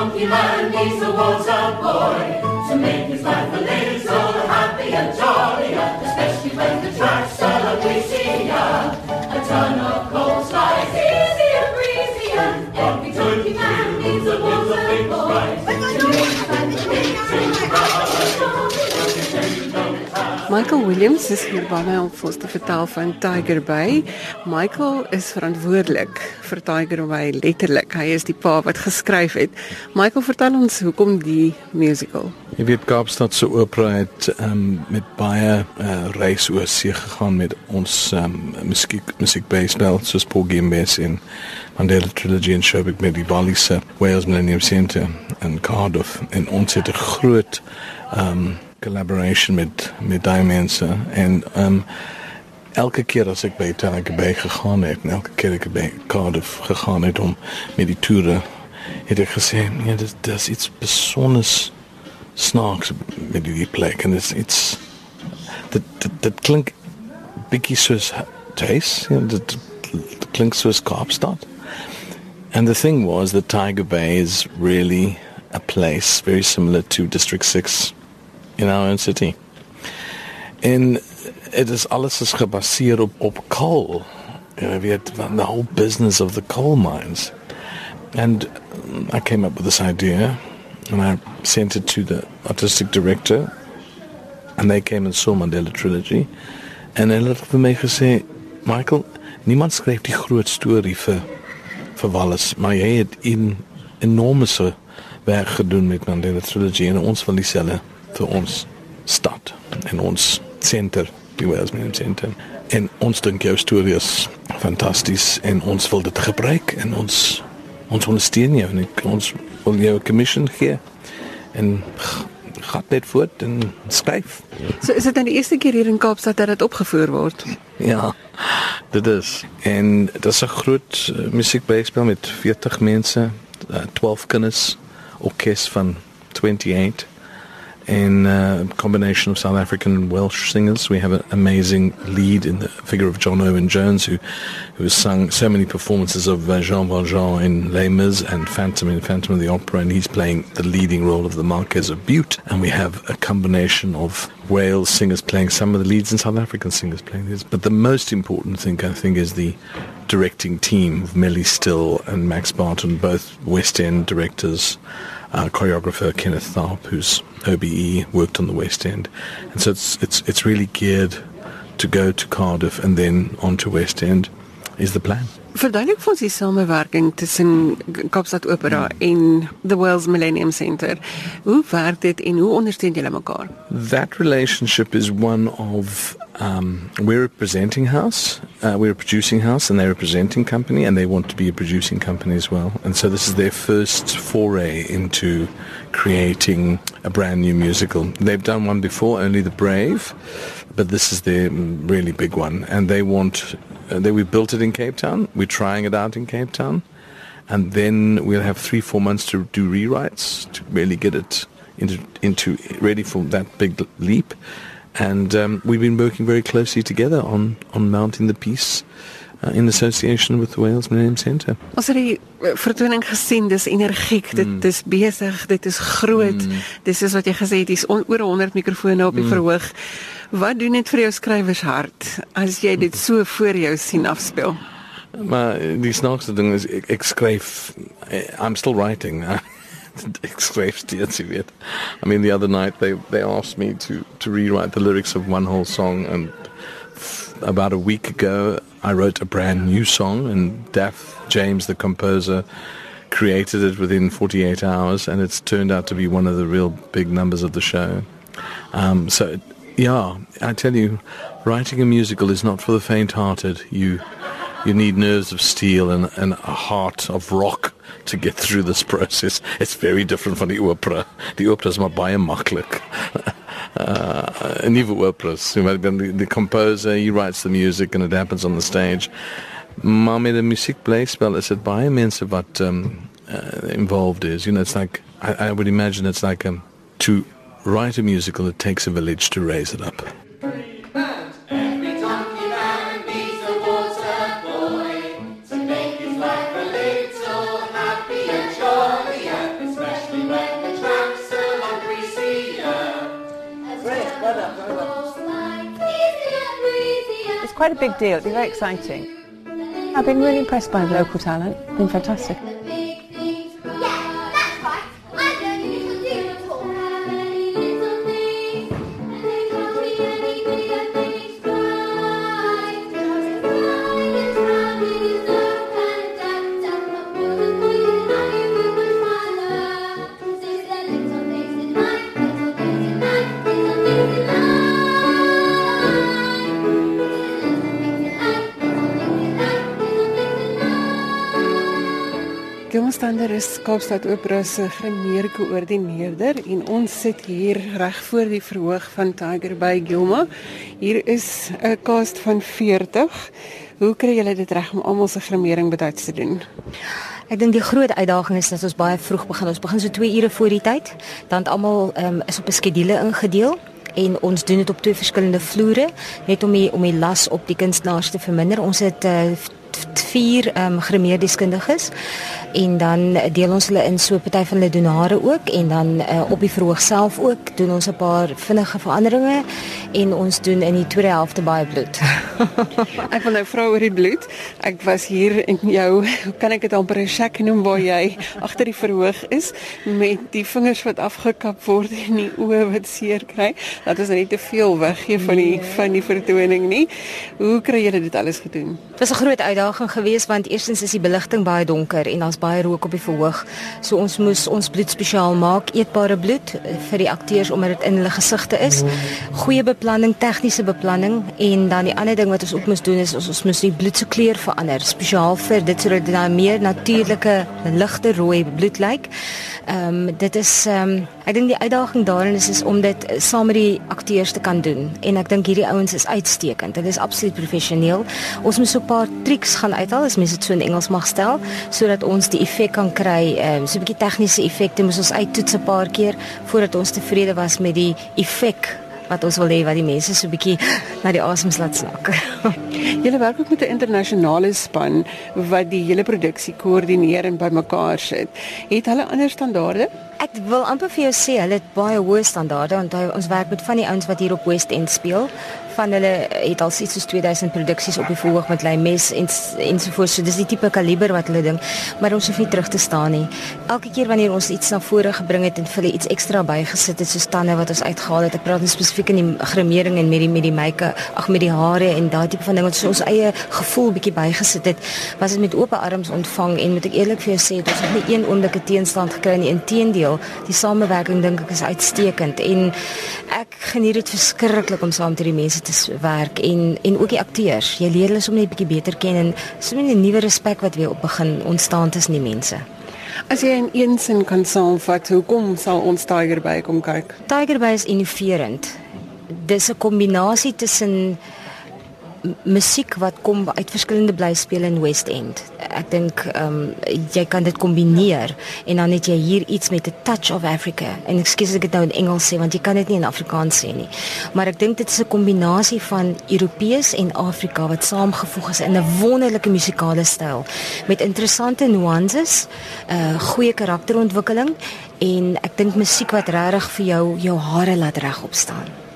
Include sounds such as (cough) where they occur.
donkey man needs a water boy to make his life a little happy and jollier, especially when the tracks are greasier. A ton of Michael Williams is hier my om vir ons te vertel van Tiger Bay. Michael is verantwoordelik vir Tiger Bay letterlik. Hy is die pa wat geskryf het. Michael, vertel ons hoekom die musical. Jy weet Kaapstad se opera het um, met baie uh, reis oor see gegaan met ons um, musiek musiekbespel soos Paul Gimbes in Mandela Trilogy en Sherbrooke met die Bali se Wales Millennium Centre en Cardiff en ons het 'n groot um, collaboration met met daai mense en um elke keer as ek by Tiger Bay gegaan het, elke keer ek by Cardiff gegaan het om met die toere het ek gesê, ja, dit dis iets besonders snaaks met die plek en dit iets dit dit, dit klink bietjie soos tuis, ja, dit, dit klink soos Kaapstad. And the thing was that Tiger Bay is really a place very similar to District 6 in our own city. En it is alles is gebaseer op op coal. You know, we had the whole business of the coal mines. And I came up with this idea and I sent it to the artistic director and they came and saw Mandela Trilogy and hulle het vir my gesê Michael, niemand skryf die groot storie vir vir Wallace, maar jy het 'n enorme werk gedoen met Mandela Trilogy en ons wil dieselfde vir ons stad en ons senter, die Wales Museum Center. En ons dink jou storie is fantasties en ons wil dit gebruik en ons ons ondersteun jou en ek, ons wil jou 'n commission gee en gaan net voort en skryf. So is dit dan die eerste keer hier in Kaapstad dat dit opgevoer word? Ja. Dit is en dit is 'n groot uh, musiekbespel met 40 mense, uh, 12 kinders, orkes van 28 in a combination of South African and Welsh singers. We have an amazing lead in the figure of John Owen Jones, who, who has sung so many performances of uh, Jean Valjean in Les Mis and Phantom in Phantom of the Opera, and he's playing the leading role of the Marquess of Butte. And we have a combination of Wales singers playing some of the leads and South African singers playing these. But the most important thing, I think, is the directing team of Millie Still and Max Barton, both West End directors uh, choreographer Kenneth Tharp, who's OBE, worked on the West End, and so it's it's it's really geared to go to Cardiff and then on to West End is the plan. Verduidelik vir ons die samewerking tussen Kaapstad Opera hmm. en the Wales Millennium Centre. Hoe werk dit en hoe ondersteun julle mekaar? That relationship is one of um, we're a presenting house, uh, we're a producing house, and they're a presenting company, and they want to be a producing company as well. And so this is their first foray into creating a brand new musical. They've done one before, only The Brave, but this is their really big one, and they want. Uh, they, we built it in Cape Town. We're trying it out in Cape Town, and then we'll have three, four months to do rewrites to really get it into into ready for that big leap and um, we've been working very closely together on on mounting the piece uh, in association with the Wales Millennium Centre. Ons het die uh, vertoning gesien, dis energiek, dit mm. dis besig, dit is groot. Mm. Dis is wat jy gesê het, dis on, oor 100 mikrofone op die mm. verhoog. Wat doen dit vir jou skrywershart as jy dit so voor jou sien afspeel? Maar die snaakste ding is ek, ek skryf I'm still writing. (laughs) I mean, the other night they, they asked me to, to rewrite the lyrics of one whole song, and about a week ago I wrote a brand new song, and Daff James, the composer, created it within 48 hours, and it's turned out to be one of the real big numbers of the show. Um, so, yeah, I tell you, writing a musical is not for the faint-hearted. You you need nerves of steel and, and a heart of rock to get through this process. It's very different from the opera. The opera is maar baie maklik. (laughs) Uh, nuwe operas. The, the composer, he writes the music and it happens on the stage. Maar met 'n musiekblyspel is dit baie mense wat um, uh, involved is. You know, it's like I, I would imagine it's like um, to write a musical that takes a village to raise it up. It's quite a big deal, it'll be very exciting. I've been really impressed by the local talent, it's been fantastic. Gilmastander is Kaapstad Opera se grimeer koördineerder en ons sit hier reg voor die verhoog van Tiger by Gilma. Hier is 'n cast van 40. Hoe kry julle dit reg om almal se grimering betyds te doen? Ek dink die groot uitdaging is dat ons baie vroeg begin. Ons begin so 2 ure voor die tyd, dan almal um, is op 'n skedule ingedeel en ons doen dit op twee verskillende vloere net om die om die las op die kunstenaars te verminder. Ons het uh, vier ehm um, grimeerdeskundiges en dan deel ons hulle in so party van hulle donare ook en dan uh, op die verhoog self ook doen ons 'n paar vinnige veranderinge en ons doen in die tweede helfte baie bloed. (laughs) ek wil nou vra oor die bloed. Ek was hier in jou, hoe kan ek dit amper 'n shack noem waar jy (laughs) agter die verhoog is met die vingers wat afgekap word en die oë wat seer kry. Dat is nou nie te veel weggee van die nee. van die vertoning nie. Hoe kry jy dit alles gedoen? Dit was 'n groot uitdaging geweest want eerstens is die beligting baie donker en daar's baie rook op die verhoog. So ons moes ons bloed spesiaal maak, eetbare bloed eh, vir die akteurs omdat dit in hulle gesigte is. Goeie beplanning, tegniese beplanning en dan die ander ding wat ons ook moes doen is ons, ons moes die bloed se kleur verander spesiaal vir dit sodat dit nou meer natuurlike ligte rooi bloed lyk. Ehm um, dit is ehm um, ek dink die uitdaging daarin is is om dit saam met die akteurs te kan doen en ek dink hierdie ouens is uitstekend. Dit is absoluut professioneel. Ons moet so 'n paar triks gaan uithaal as mens dit so in Engels mag stel sodat ons die effek kan kry. Ehm so 'n bietjie tegniese effekte moet ons uittoets 'n paar keer voordat ons tevrede was met die effek wat ons wil hê wat die mense so 'n bietjie (gasps) na die asems laat snak. (laughs) Julle werk ook met 'n internasionale span wat die hele produksie koördineer en bymekaar sit. Het hulle ander standaarde? Ek wil amper vir jou sê hulle het baie hoë standaarde want ons werk met van die ouens wat hier op West End speel van hulle het al iets soos 2000 produksies op die verhoog met lei mes en ensovoorts. So dis die tipe kaliber wat hulle ding, maar ons hoef nie terug te staan nie. Elke keer wanneer ons iets na vore gebring het en vir hulle iets ekstra bygesit het, so stande wat ons uitgehaal het. Ek praat spesifiek in die grimering en met die met die make, ag met die hare en daai tipe van ding wat so ons eie gevoel bietjie bygesit het, was dit met oop arms ontvang en moet ek eerlik vir jou sê, dit het nie een oomblike teenstand gekry nie. Inteendeel, die samewerking dink ek is uitstekend en ek geniet dit verskriklik om saam met hierdie mense te werk en en ook die akteurs. Jy leer hulle om net bietjie beter ken en so 'n nuwe respek wat weer op begin ontstaan tussen die mense. As jy in een sin kan saamvat, hoekom sal ons Tiger Bay kom kyk? Tiger Bay is innoverend. Dis 'n kombinasie tussen musiek wat kom uit verskillende blyspele in West End. Ek dink ehm um, jy kan dit kombineer en dan het jy hier iets met 'n touch of Africa. En ekskuus as ek dit nou in Engels sê want jy kan dit nie in Afrikaans sê nie. Maar ek dink dit is 'n kombinasie van Europees en Afrika wat saamgevoeg is in 'n wonderlike musikale styl met interessante nuances, 'n uh, goeie karakterontwikkeling en ek dink musiek wat regtig vir jou jou hare laat regop staan.